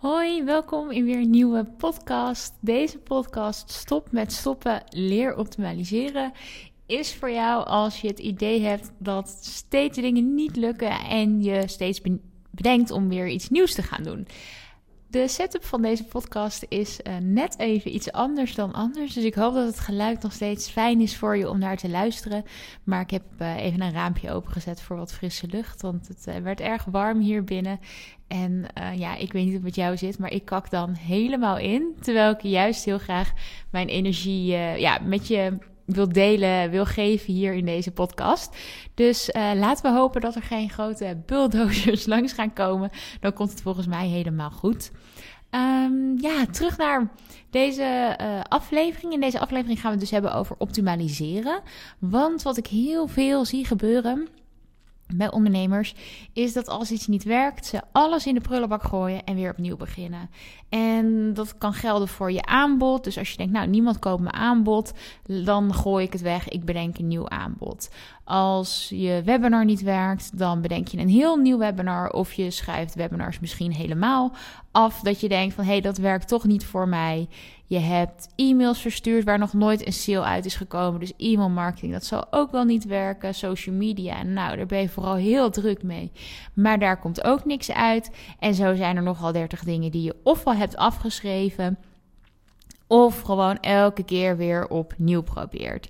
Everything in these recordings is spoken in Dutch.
Hoi, welkom in weer een nieuwe podcast. Deze podcast Stop met stoppen, leer optimaliseren is voor jou als je het idee hebt dat steeds dingen niet lukken en je steeds bedenkt om weer iets nieuws te gaan doen. De setup van deze podcast is uh, net even iets anders dan anders. Dus ik hoop dat het geluid nog steeds fijn is voor je om naar te luisteren. Maar ik heb uh, even een raampje opengezet voor wat frisse lucht. Want het uh, werd erg warm hier binnen. En ja, ik weet niet hoe het jou zit, maar ik kak dan helemaal in. Terwijl ik juist heel graag mijn energie ja, met je wil delen, wil geven hier in deze podcast. Dus uh, laten we hopen dat er geen grote bulldozers langs gaan komen. Dan komt het volgens mij helemaal goed. Um, ja, terug naar deze uh, aflevering. In deze aflevering gaan we het dus hebben over optimaliseren. Want wat ik heel veel zie gebeuren bij ondernemers is dat als iets niet werkt, ze alles in de prullenbak gooien en weer opnieuw beginnen. En dat kan gelden voor je aanbod. Dus als je denkt, nou, niemand koopt mijn aanbod, dan gooi ik het weg. Ik bedenk een nieuw aanbod. Als je webinar niet werkt, dan bedenk je een heel nieuw webinar. Of je schrijft webinars misschien helemaal af. Dat je denkt van hé, hey, dat werkt toch niet voor mij. Je hebt e-mails verstuurd waar nog nooit een sale uit is gekomen. Dus e-mail marketing, dat zal ook wel niet werken. Social media, nou, daar ben je vooral heel druk mee. Maar daar komt ook niks uit. En zo zijn er nogal 30 dingen die je ofwel hebt afgeschreven of gewoon elke keer weer opnieuw probeert.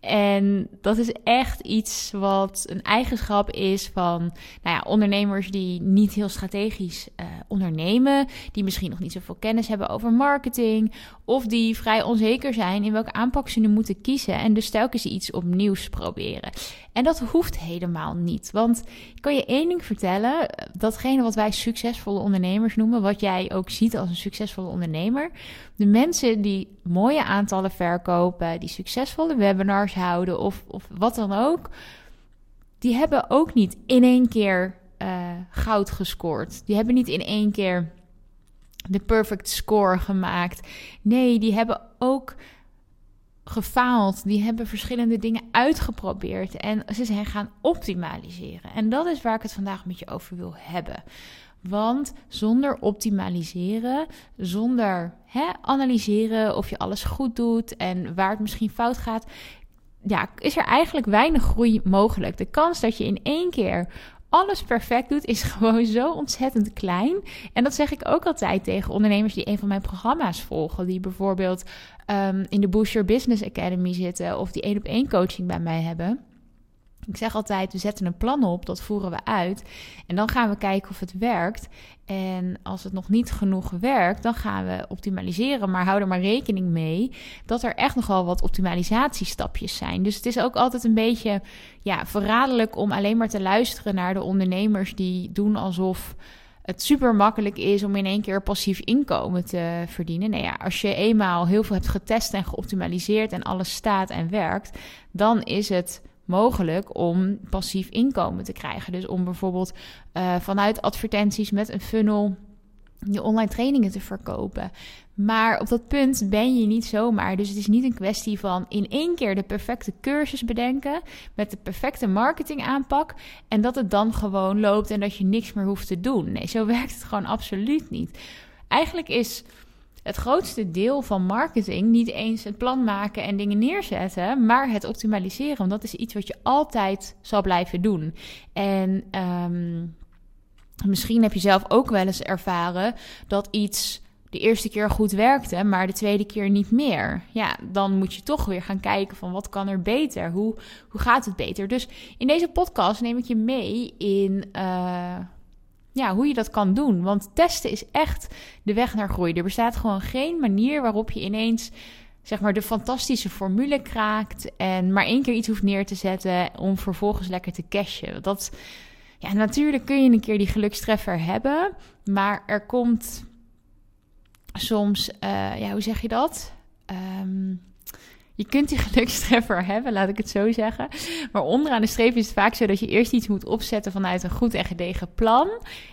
En dat is echt iets wat een eigenschap is van nou ja, ondernemers die niet heel strategisch uh, ondernemen. Die misschien nog niet zoveel kennis hebben over marketing. Of die vrij onzeker zijn in welke aanpak ze nu moeten kiezen. En dus telkens iets opnieuws proberen. En dat hoeft helemaal niet. Want ik kan je één ding vertellen. Datgene wat wij succesvolle ondernemers noemen. Wat jij ook ziet als een succesvolle ondernemer. De mensen die mooie aantallen verkopen. Die succesvolle webinars houden. Of, of wat dan ook. Die hebben ook niet in één keer uh, goud gescoord. Die hebben niet in één keer de perfect score gemaakt. Nee, die hebben ook gefaald. Die hebben verschillende dingen uitgeprobeerd en ze zijn gaan optimaliseren. En dat is waar ik het vandaag met je over wil hebben. Want zonder optimaliseren, zonder hè, analyseren of je alles goed doet en waar het misschien fout gaat, ja, is er eigenlijk weinig groei mogelijk. De kans dat je in één keer alles perfect doet, is gewoon zo ontzettend klein. En dat zeg ik ook altijd tegen ondernemers die een van mijn programma's volgen. Die bijvoorbeeld um, in de Your Business Academy zitten of die één op één coaching bij mij hebben. Ik zeg altijd, we zetten een plan op, dat voeren we uit. En dan gaan we kijken of het werkt. En als het nog niet genoeg werkt, dan gaan we optimaliseren. Maar hou er maar rekening mee dat er echt nogal wat optimalisatiestapjes zijn. Dus het is ook altijd een beetje ja, verraderlijk om alleen maar te luisteren naar de ondernemers die doen alsof het super makkelijk is om in één keer passief inkomen te verdienen. Nou ja, als je eenmaal heel veel hebt getest en geoptimaliseerd en alles staat en werkt, dan is het mogelijk om passief inkomen te krijgen. Dus om bijvoorbeeld uh, vanuit advertenties met een funnel je online trainingen te verkopen. Maar op dat punt ben je niet zomaar. Dus het is niet een kwestie van in één keer de perfecte cursus bedenken met de perfecte marketing aanpak en dat het dan gewoon loopt en dat je niks meer hoeft te doen. Nee, zo werkt het gewoon absoluut niet. Eigenlijk is het grootste deel van marketing niet eens het plan maken en dingen neerzetten, maar het optimaliseren. Want dat is iets wat je altijd zal blijven doen. En um, misschien heb je zelf ook wel eens ervaren dat iets de eerste keer goed werkte, maar de tweede keer niet meer. Ja, dan moet je toch weer gaan kijken van wat kan er beter? Hoe, hoe gaat het beter? Dus in deze podcast neem ik je mee in uh, ja, hoe je dat kan doen. Want testen is echt de weg naar groei. Er bestaat gewoon geen manier waarop je ineens zeg maar de fantastische formule kraakt en maar één keer iets hoeft neer te zetten om vervolgens lekker te cashen. Dat ja, natuurlijk kun je een keer die gelukstreffer hebben, maar er komt soms, uh, ja, hoe zeg je dat? Um, je kunt die gelukstreffer hebben, laat ik het zo zeggen. Maar onderaan de streep is het vaak zo dat je eerst iets moet opzetten vanuit een goed en gedegen plan.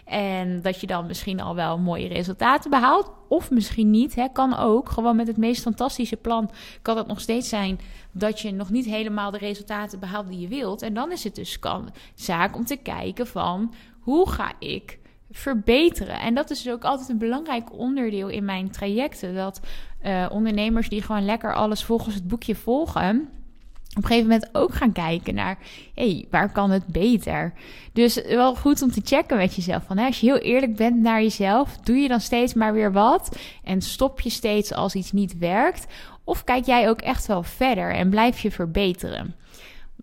En dat je dan misschien al wel mooie resultaten behaalt. Of misschien niet, hè, kan ook. Gewoon met het meest fantastische plan kan het nog steeds zijn dat je nog niet helemaal de resultaten behaalt die je wilt. En dan is het dus kan, zaak om te kijken van hoe ga ik verbeteren. En dat is dus ook altijd een belangrijk onderdeel in mijn trajecten. Dat uh, ondernemers die gewoon lekker alles volgens het boekje volgen op een gegeven moment ook gaan kijken naar, hé, hey, waar kan het beter? Dus wel goed om te checken met jezelf. Van, hè, als je heel eerlijk bent naar jezelf, doe je dan steeds maar weer wat en stop je steeds als iets niet werkt? Of kijk jij ook echt wel verder en blijf je verbeteren?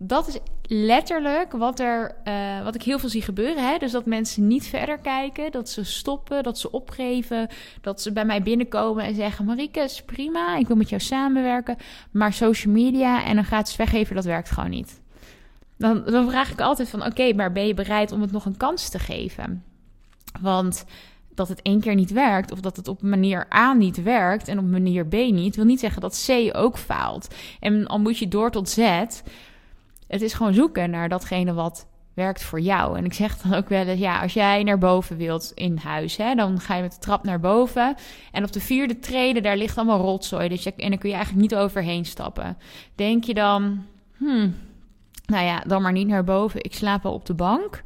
dat is letterlijk wat, er, uh, wat ik heel veel zie gebeuren. Hè? Dus dat mensen niet verder kijken, dat ze stoppen, dat ze opgeven, dat ze bij mij binnenkomen en zeggen: Marike, is prima, ik wil met jou samenwerken, maar social media en dan gaat ze weggeven, dat werkt gewoon niet. Dan, dan vraag ik altijd van: oké, maar ben je bereid om het nog een kans te geven? Want dat het één keer niet werkt, of dat het op manier A niet werkt en op manier B niet, wil niet zeggen dat C ook faalt. En al moet je door tot Z het is gewoon zoeken naar datgene wat werkt voor jou. En ik zeg dan ook wel eens, ja, als jij naar boven wilt in huis, hè, dan ga je met de trap naar boven. En op de vierde trede, daar ligt allemaal rotzooi. Dus je, en dan kun je eigenlijk niet overheen stappen. Denk je dan, hmm, nou ja, dan maar niet naar boven. Ik slaap wel op de bank.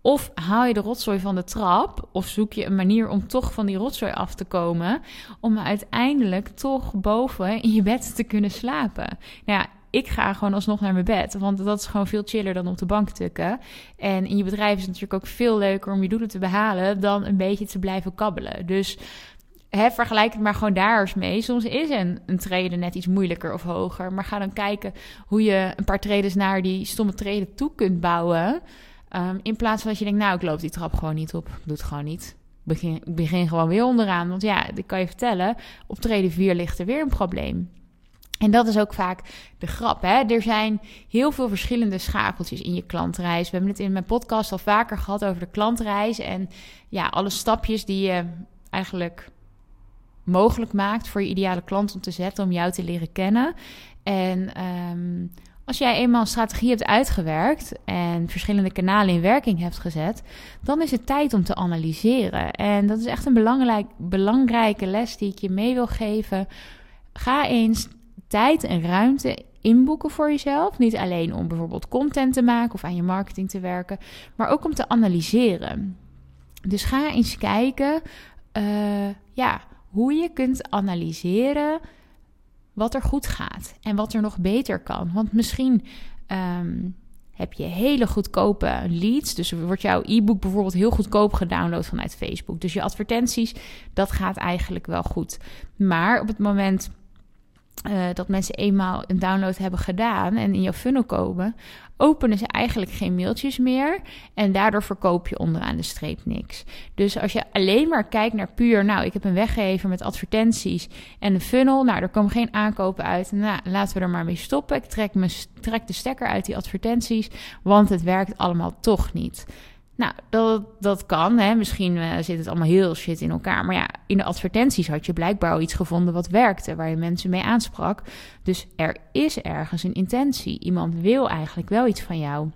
Of haal je de rotzooi van de trap, of zoek je een manier om toch van die rotzooi af te komen, om uiteindelijk toch boven in je bed te kunnen slapen. Nou ja, ik ga gewoon alsnog naar mijn bed. Want dat is gewoon veel chiller dan op de bank tukken. En in je bedrijf is het natuurlijk ook veel leuker om je doelen te behalen dan een beetje te blijven kabbelen. Dus hè, vergelijk het maar gewoon daar eens mee. Soms is een, een treden net iets moeilijker of hoger. Maar ga dan kijken hoe je een paar treden naar die stomme treden toe kunt bouwen. Um, in plaats van dat je denkt, nou, ik loop die trap gewoon niet op. Ik doe het gewoon niet. Ik begin, begin gewoon weer onderaan. Want ja, dat kan je vertellen. Op treden 4 ligt er weer een probleem. En dat is ook vaak de grap. Hè? Er zijn heel veel verschillende schakeltjes in je klantreis. We hebben het in mijn podcast al vaker gehad over de klantreis. En ja, alle stapjes die je eigenlijk mogelijk maakt voor je ideale klant om te zetten, om jou te leren kennen. En ehm, als jij eenmaal een strategie hebt uitgewerkt en verschillende kanalen in werking hebt gezet, dan is het tijd om te analyseren. En dat is echt een belangrijk, belangrijke les die ik je mee wil geven. Ga eens tijd en ruimte inboeken voor jezelf. Niet alleen om bijvoorbeeld content te maken of aan je marketing te werken, maar ook om te analyseren. Dus ga eens kijken uh, ja, hoe je kunt analyseren wat er goed gaat en wat er nog beter kan. Want misschien um, heb je hele goedkope leads. Dus wordt jouw e-book bijvoorbeeld heel goedkoop gedownload vanuit Facebook. Dus je advertenties, dat gaat eigenlijk wel goed. Maar op het moment uh, dat mensen eenmaal een download hebben gedaan en in jouw funnel komen, openen ze eigenlijk geen mailtjes meer. En daardoor verkoop je onderaan de streep niks. Dus als je alleen maar kijkt naar puur, nou, ik heb een weggever met advertenties en een funnel. Nou, er komen geen aankopen uit. Nou, laten we er maar mee stoppen. Ik trek, me, trek de stekker uit die advertenties, want het werkt allemaal toch niet. Nou, dat, dat kan. Hè. Misschien uh, zit het allemaal heel shit in elkaar. Maar ja, in de advertenties had je blijkbaar al iets gevonden wat werkte, waar je mensen mee aansprak. Dus er is ergens een intentie. Iemand wil eigenlijk wel iets van jou.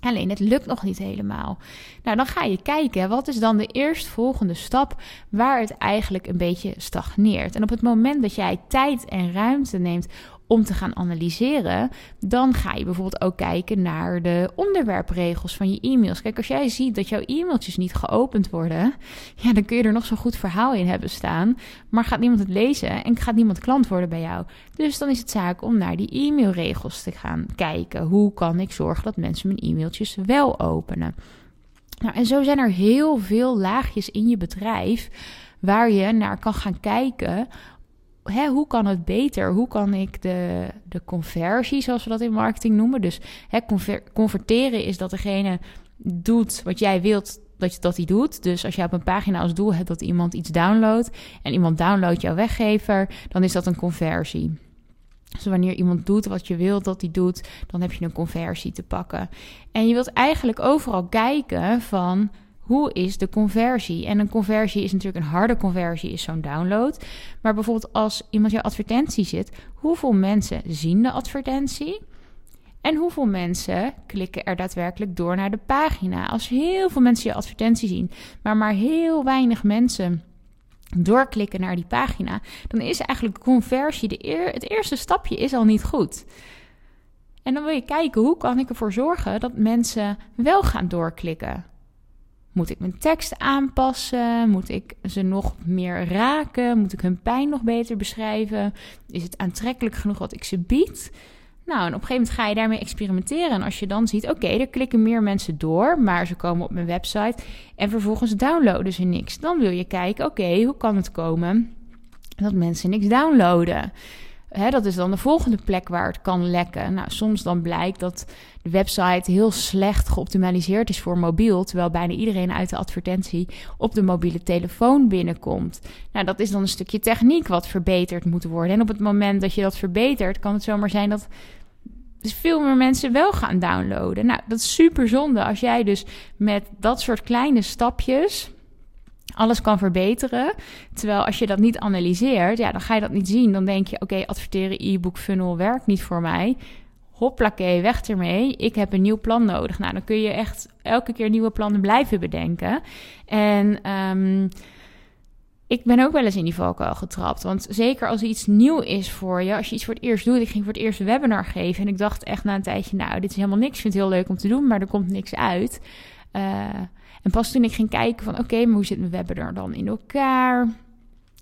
Alleen het lukt nog niet helemaal. Nou, dan ga je kijken, wat is dan de eerstvolgende stap waar het eigenlijk een beetje stagneert. En op het moment dat jij tijd en ruimte neemt om te gaan analyseren, dan ga je bijvoorbeeld ook kijken naar de onderwerpregels van je e-mails. Kijk, als jij ziet dat jouw e-mailtjes niet geopend worden, ja, dan kun je er nog zo'n goed verhaal in hebben staan, maar gaat niemand het lezen en gaat niemand klant worden bij jou. Dus dan is het zaak om naar die e-mailregels te gaan kijken. Hoe kan ik zorgen dat mensen mijn e-mailtjes wel openen? Nou, en zo zijn er heel veel laagjes in je bedrijf waar je naar kan gaan kijken hè, hoe kan het beter? Hoe kan ik de, de conversie, zoals we dat in marketing noemen, dus hè, converteren is dat degene doet wat jij wilt dat, dat hij doet. Dus als je op een pagina als doel hebt dat iemand iets downloadt en iemand downloadt jouw weggever, dan is dat een conversie. Dus wanneer iemand doet wat je wilt dat hij doet, dan heb je een conversie te pakken. En je wilt eigenlijk overal kijken van hoe is de conversie? En een conversie is natuurlijk een harde conversie, is zo'n download. Maar bijvoorbeeld als iemand je advertentie zit, hoeveel mensen zien de advertentie? En hoeveel mensen klikken er daadwerkelijk door naar de pagina? Als heel veel mensen je advertentie zien, maar maar heel weinig mensen doorklikken naar die pagina, dan is eigenlijk conversie de eer, het eerste stapje is al niet goed. En dan wil je kijken hoe kan ik ervoor zorgen dat mensen wel gaan doorklikken. Moet ik mijn tekst aanpassen? Moet ik ze nog meer raken? Moet ik hun pijn nog beter beschrijven? Is het aantrekkelijk genoeg wat ik ze bied? Nou, en op een gegeven moment ga je daarmee experimenteren. En als je dan ziet, oké, er klikken meer mensen door, maar ze komen op mijn website en vervolgens downloaden ze niks. Dan wil je kijken, oké, hoe kan het komen dat mensen niks downloaden? Dat is dan de volgende plek waar het kan lekken. Nou, soms dan blijkt dat de website heel slecht geoptimaliseerd is voor mobiel, terwijl bijna iedereen uit de advertentie op de mobiele telefoon binnenkomt. Nou, dat is dan een stukje techniek wat verbeterd moet worden. En op het moment dat je dat verbetert, kan het zomaar zijn dat dus veel meer mensen wel gaan downloaden. Nou, dat is super zonde als jij dus met dat soort kleine stapjes alles kan verbeteren. Terwijl als je dat niet analyseert, ja, dan ga je dat niet zien. Dan denk je, oké, adverteren e-book funnel werkt niet voor mij. Hoppakee, weg ermee. Ik heb een nieuw plan nodig. Nou, dan kun je echt elke keer nieuwe plannen blijven bedenken. En um, ik ben ook wel eens in die valkuil getrapt. Want zeker als iets nieuw is voor je, als je iets voor het eerst doet. Ik ging voor het eerst een webinar geven en ik dacht echt na een tijdje, nou, dit is helemaal niks. Ik vind het heel leuk om te doen, maar er komt niks uit. Uh, en pas toen ik ging kijken van, oké, maar hoe zit mijn webinar dan in elkaar?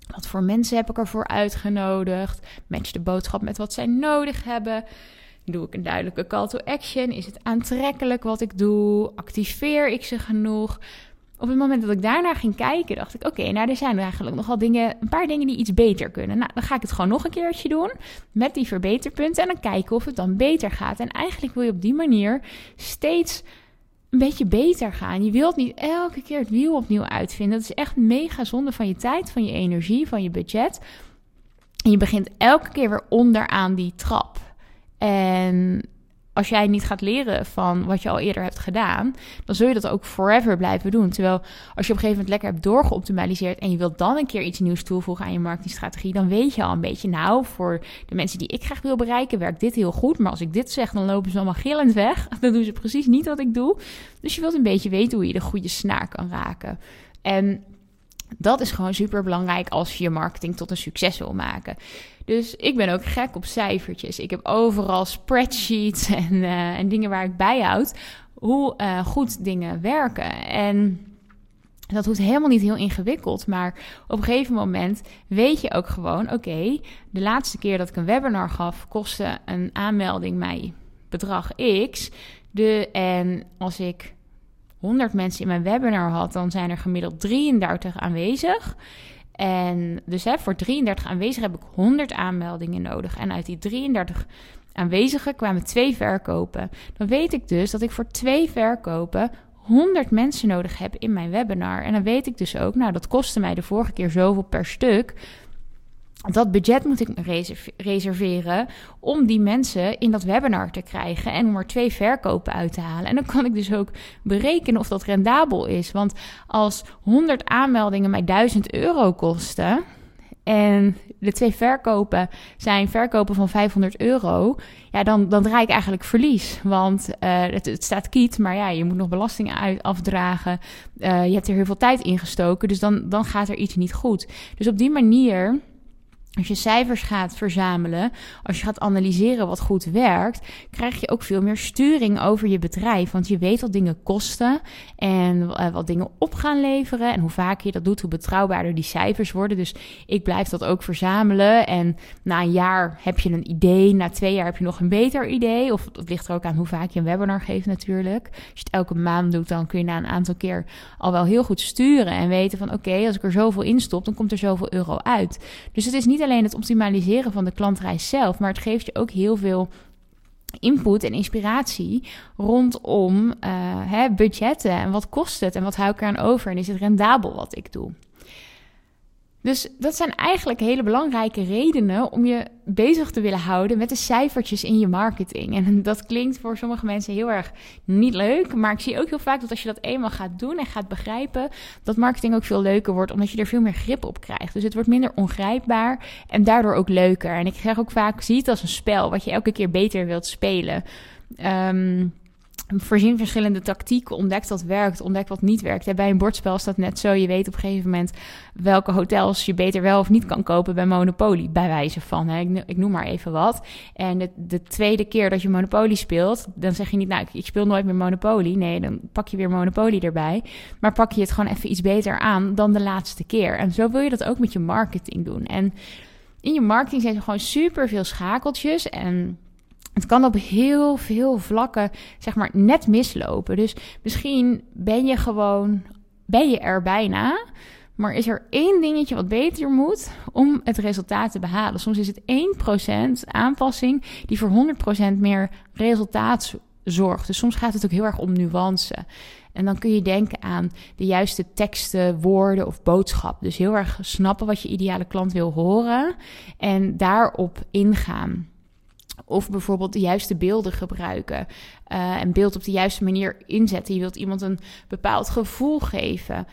Wat voor mensen heb ik ervoor uitgenodigd? Match de boodschap met wat zij nodig hebben. Doe ik een duidelijke call to action? Is het aantrekkelijk wat ik doe? Activeer ik ze genoeg? Op het moment dat ik daarna ging kijken, dacht ik: Oké, nou, er zijn eigenlijk nogal dingen, een paar dingen die iets beter kunnen. Nou, dan ga ik het gewoon nog een keertje doen met die verbeterpunten en dan kijken of het dan beter gaat. En eigenlijk wil je op die manier steeds een beetje beter gaan. Je wilt niet elke keer het wiel opnieuw uitvinden. Dat is echt mega zonde van je tijd, van je energie, van je budget. En je begint elke keer weer onderaan die trap. En als jij niet gaat leren van wat je al eerder hebt gedaan, dan zul je dat ook forever blijven doen. Terwijl als je op een gegeven moment lekker hebt doorgeoptimaliseerd en je wilt dan een keer iets nieuws toevoegen aan je marketingstrategie, dan weet je al een beetje, nou, voor de mensen die ik graag wil bereiken, werkt dit heel goed. Maar als ik dit zeg, dan lopen ze allemaal gillend weg. Dan doen ze precies niet wat ik doe. Dus je wilt een beetje weten hoe je de goede snaar kan raken. En dat is gewoon super belangrijk als je je marketing tot een succes wil maken. Dus ik ben ook gek op cijfertjes. Ik heb overal spreadsheets en, uh, en dingen waar ik bijhoud hoe uh, goed dingen werken. En dat hoeft helemaal niet heel ingewikkeld, maar op een gegeven moment weet je ook gewoon: oké, de laatste keer dat ik een webinar gaf, kostte een aanmelding mij bedrag X. De, en als ik 100 mensen in mijn webinar had, dan zijn er gemiddeld 33 aanwezig. En dus hè, voor 33 aanwezigen heb ik 100 aanmeldingen nodig. En uit die 33 aanwezigen kwamen twee verkopen. Dan weet ik dus dat ik voor twee verkopen 100 mensen nodig heb in mijn webinar. En dan weet ik dus ook, nou, dat kostte mij de vorige keer zoveel per stuk dat budget moet ik reserveren om die mensen in dat webinar te krijgen en om er twee verkopen uit te halen. En dan kan ik dus ook berekenen of dat rendabel is. Want als 100 aanmeldingen mij 1000 euro kosten en de twee verkopen zijn verkopen van 500 euro, ja, dan, dan draai ik eigenlijk verlies. Want uh, het, staat kiet, maar ja, je moet nog belastingen uit, afdragen. Uh, je hebt er heel veel tijd in gestoken, dus dan, dan gaat er iets niet goed. Dus op die manier als je cijfers gaat verzamelen, als je gaat analyseren wat goed werkt, krijg je ook veel meer sturing over je bedrijf. Want je weet wat dingen kosten en uh, wat dingen op gaan leveren. En hoe vaker je dat doet, hoe betrouwbaarder die cijfers worden. Dus ik blijf dat ook verzamelen. En na een jaar heb je een idee, na twee jaar heb je nog een beter idee. Of het ligt er ook aan hoe vaak je een webinar geeft natuurlijk. Als je het elke maand doet, dan kun je na een aantal keer al wel heel goed sturen. En weten van oké, als ik er zoveel in stop, dan komt er zoveel euro uit. Dus het is niet alleen het optimaliseren van de klantreis zelf, maar het geeft je ook heel veel input en inspiratie rondom uh, hè, budgetten en wat kost het en wat hou ik eraan over en is het rendabel wat ik doe. Dus dat zijn eigenlijk hele belangrijke redenen om je bezig te willen houden met de cijfertjes in je marketing. En dat klinkt voor sommige mensen heel erg niet leuk, maar ik zie ook heel vaak dat als je dat eenmaal gaat doen en gaat begrijpen, dat marketing ook veel leuker wordt, omdat je er veel meer grip op krijgt. Dus het wordt minder ongrijpbaar en daardoor ook leuker. En ik zeg ook vaak, zie het als een spel wat je elke keer beter wilt spelen. Um, voorzien verschillende tactieken. Ontdek wat werkt, ontdek wat niet werkt. Bij een bordspel is dat net zo. Je weet op een gegeven moment welke hotels je beter wel of niet kan kopen bij Monopoly. Bij wijze van, hè. Ik, noem maar even wat. En de, de, tweede keer dat je Monopoly speelt, dan zeg je niet, nou, ik, speel nooit meer Monopoly. Nee, dan pak je weer Monopoly erbij. Maar pak je het gewoon even iets beter aan dan de laatste keer. En zo wil je dat ook met je marketing doen. En in je marketing zijn er gewoon super veel schakeltjes en het kan op heel veel vlakken, zeg maar, net mislopen. Dus misschien ben je gewoon, ben je er bijna. Maar is er één dingetje wat beter moet om het resultaat te behalen? Soms is het 1% aanpassing die voor 100% meer resultaat zorgt. Dus soms gaat het ook heel erg om nuance. En dan kun je denken aan de juiste teksten, woorden of boodschap. Dus heel erg snappen wat je ideale klant wil horen en daarop ingaan. Of bijvoorbeeld de juiste beelden gebruiken. Uh, en beeld op de juiste manier inzetten. Je wilt iemand een bepaald gevoel geven.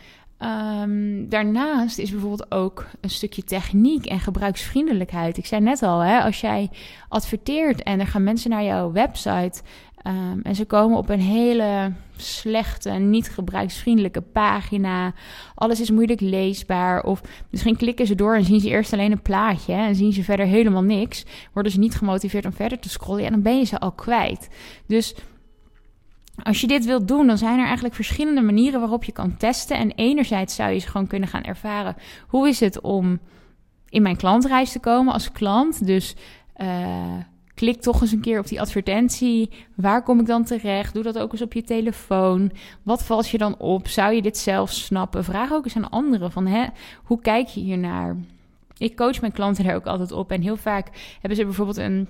Um, daarnaast is bijvoorbeeld ook een stukje techniek en gebruiksvriendelijkheid. Ik zei net al, hè, als jij adverteert en er gaan mensen naar jouw website Um, en ze komen op een hele slechte, niet gebruiksvriendelijke pagina. Alles is moeilijk leesbaar. Of misschien klikken ze door en zien ze eerst alleen een plaatje. En zien ze verder helemaal niks. Worden ze niet gemotiveerd om verder te scrollen. En dan ben je ze al kwijt. Dus als je dit wilt doen, dan zijn er eigenlijk verschillende manieren waarop je kan testen. En enerzijds zou je ze gewoon kunnen gaan ervaren. Hoe is het om in mijn klantreis te komen als klant? Dus... Uh, Klik toch eens een keer op die advertentie. Waar kom ik dan terecht? Doe dat ook eens op je telefoon. Wat valt je dan op? Zou je dit zelf snappen? Vraag ook eens aan anderen van, hè, hoe kijk je hiernaar? Ik coach mijn klanten er ook altijd op. En heel vaak hebben ze bijvoorbeeld een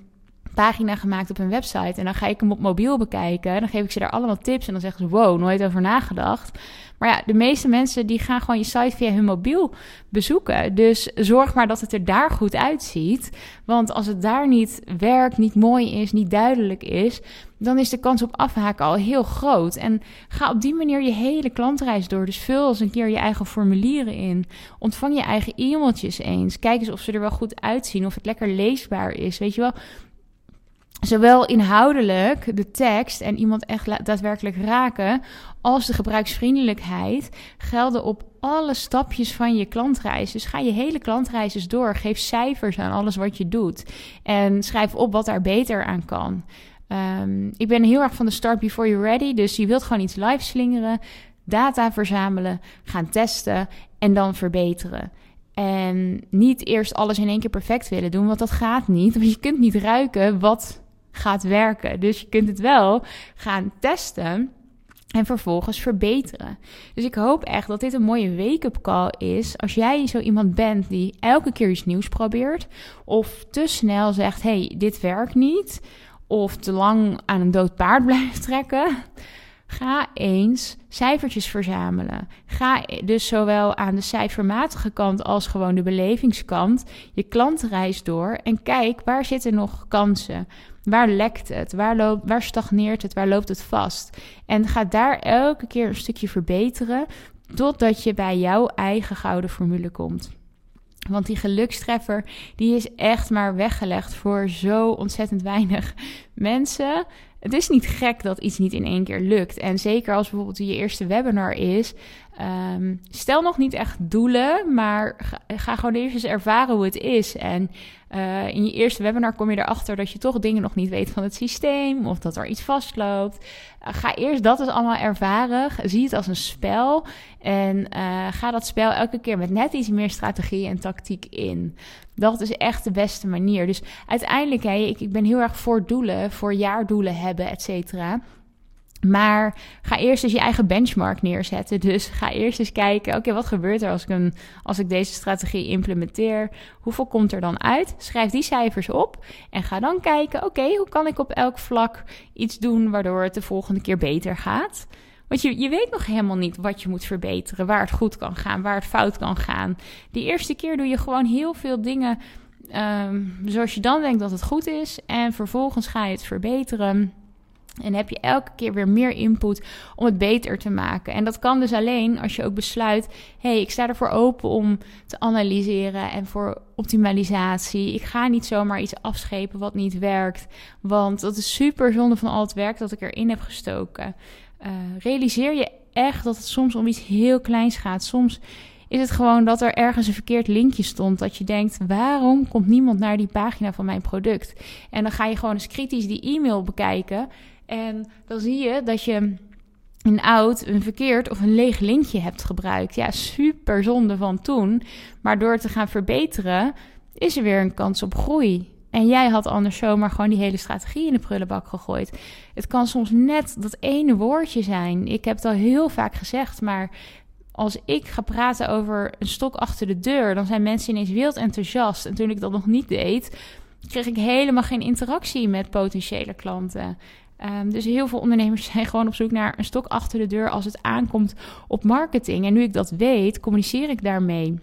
pagina gemaakt op hun website. En dan ga ik hem op mobiel bekijken. Dan geef ik ze daar allemaal tips. En dan zeggen ze: Wow, nooit over nagedacht. Maar ja, de meeste mensen die gaan gewoon je site via hun mobiel bezoeken. Dus zorg maar dat het er daar goed uitziet. Want als het daar niet werkt, niet mooi is, niet duidelijk is, dan is de kans op afhaken al heel groot. En ga op die manier je hele klantreis door. Dus vul eens een keer je eigen formulieren in. Ontvang je eigen e-mailtjes eens. Kijk eens of ze er wel goed uitzien, of het lekker leesbaar is. Weet je wel, zowel inhoudelijk de tekst en iemand echt daadwerkelijk raken, als de gebruiksvriendelijkheid gelden op alle stapjes van je klantreis. Dus ga je hele klantreis eens door. Geef cijfers aan alles wat je doet. En schrijf op wat daar beter aan kan. Um, ik ben heel erg van de start before you're ready. Dus je wilt gewoon iets live slingeren, data verzamelen, gaan testen en dan verbeteren. En niet eerst alles in één keer perfect willen doen, want dat gaat niet. Want je kunt niet ruiken wat gaat werken. Dus je kunt het wel gaan testen en vervolgens verbeteren. Dus ik hoop echt dat dit een mooie wake-up call is. Als jij zo iemand bent die elke keer iets nieuws probeert, of te snel zegt: hey, dit werkt niet, of te lang aan een dood paard blijft trekken. Ga eens cijfertjes verzamelen. Ga dus zowel aan de cijfermatige kant als gewoon de belevingskant je klantenreis door en kijk waar zitten nog kansen. Waar lekt het? Waar, loopt, waar stagneert het? Waar loopt het vast? En ga daar elke keer een stukje verbeteren totdat je bij jouw eigen gouden formule komt. Want die gelukstreffer, die is echt maar weggelegd voor zo ontzettend weinig mensen. Het is niet gek dat iets niet in één keer lukt. En zeker als bijvoorbeeld je eerste webinar is. Ehm, stel nog niet echt doelen, maar ga, ga, gewoon eerst eens ervaren hoe het is. En uh, in je eerste webinar kom je erachter dat je toch dingen nog niet weet van het systeem of dat er iets vastloopt. Uh, ga eerst dat eens allemaal ervaren. Zie het als een spel. En uh, ga dat spel elke keer met net iets meer strategie en tactiek in. Dat is echt de beste manier. Dus uiteindelijk, ik, ik ben heel erg voor doelen, voor jaardoelen hebben, et cetera. Maar ga eerst eens je eigen benchmark neerzetten. Dus ga eerst eens kijken: oké, wat gebeurt er als ik, een, als ik deze strategie implementeer? Hoeveel komt er dan uit? Schrijf die cijfers op en ga dan kijken: oké, hoe kan ik op elk vlak iets doen waardoor het de volgende keer beter gaat? Want je, je weet nog helemaal niet wat je moet verbeteren, waar het goed kan gaan, waar het fout kan gaan. Die eerste keer doe je gewoon heel veel dingen um, zoals je dan denkt dat het goed is. En vervolgens ga je het verbeteren. En heb je elke keer weer meer input om het beter te maken. En dat kan dus alleen als je ook besluit: hey, ik sta ervoor open om te analyseren en voor optimalisatie. Ik ga niet zomaar iets afschepen wat niet werkt. Want dat is super zonde van al het werk dat ik erin heb gestoken. Uh, realiseer je echt dat het soms om iets heel kleins gaat. Soms is het gewoon dat er ergens een verkeerd linkje stond. Dat je denkt, waarom komt niemand naar die pagina van mijn product? En dan ga je gewoon eens kritisch die e-mail bekijken. En dan zie je dat je een oud, een verkeerd of een leeg linkje hebt gebruikt. Ja, super zonde van toen. Maar door te gaan verbeteren, is er weer een kans op groei. En jij had anders zomaar gewoon die hele strategie in de prullenbak gegooid. Het kan soms net dat ene woordje zijn. Ik heb het al heel vaak gezegd, maar als ik ga praten over een stok achter de deur, dan zijn mensen ineens wild enthousiast. En toen ik dat nog niet deed, kreeg ik helemaal geen interactie met potentiële klanten. Um, dus heel veel ondernemers zijn gewoon op zoek naar een stok achter de deur als het aankomt op marketing. En nu ik dat weet, communiceer ik daarmee.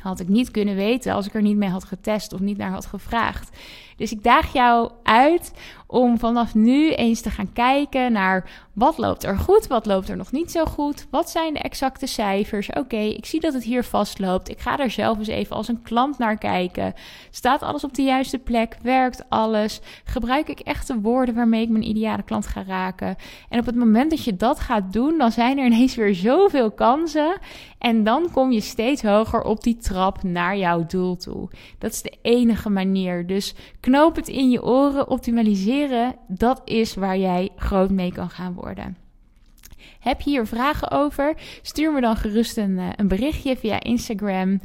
Had ik niet kunnen weten als ik er niet mee had getest of niet naar had gevraagd. Dus ik daag jou uit om vanaf nu eens te gaan kijken naar wat loopt er goed, wat loopt er nog niet zo goed, wat zijn de exacte cijfers. Oké, ik zie dat het hier vastloopt. Ik ga er zelf eens even als een klant naar kijken. Staat alles op de juiste plek? Werkt alles? Gebruik ik echt de woorden waarmee ik mijn ideale klant ga raken? En op het moment dat je dat gaat doen, dan zijn er ineens weer zoveel kansen. En dan kom je steeds hoger op die trap naar jouw doel toe. Dat is de enige manier. Dus knoop het in je oren, optimaliseren. Dat is waar jij groot mee kan gaan worden. Heb je hier vragen over? Stuur me dan gerust een, eh, een berichtje via Instagram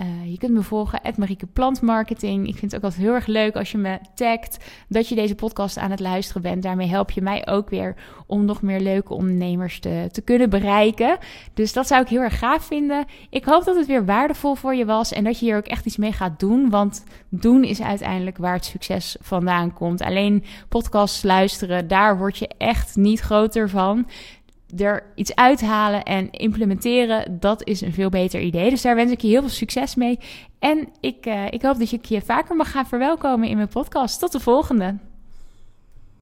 uh, je kunt me volgen, Marieke Plantmarketing. Ik vind het ook altijd heel erg leuk als je me tagt dat je deze podcast aan het luisteren bent. Daarmee help je mij ook weer om nog meer leuke ondernemers te, te kunnen bereiken. Dus dat zou ik heel erg gaaf vinden. Ik hoop dat het weer waardevol voor je was en dat je hier ook echt iets mee gaat doen. Want doen is uiteindelijk waar het succes vandaan komt. Alleen podcasts luisteren, daar word je echt niet groter van er iets uithalen en implementeren, dat is een veel beter idee. Dus daar wens ik je heel veel succes mee. En ik, uh, ik hoop dat je je vaker mag gaan verwelkomen in mijn podcast. Tot de volgende.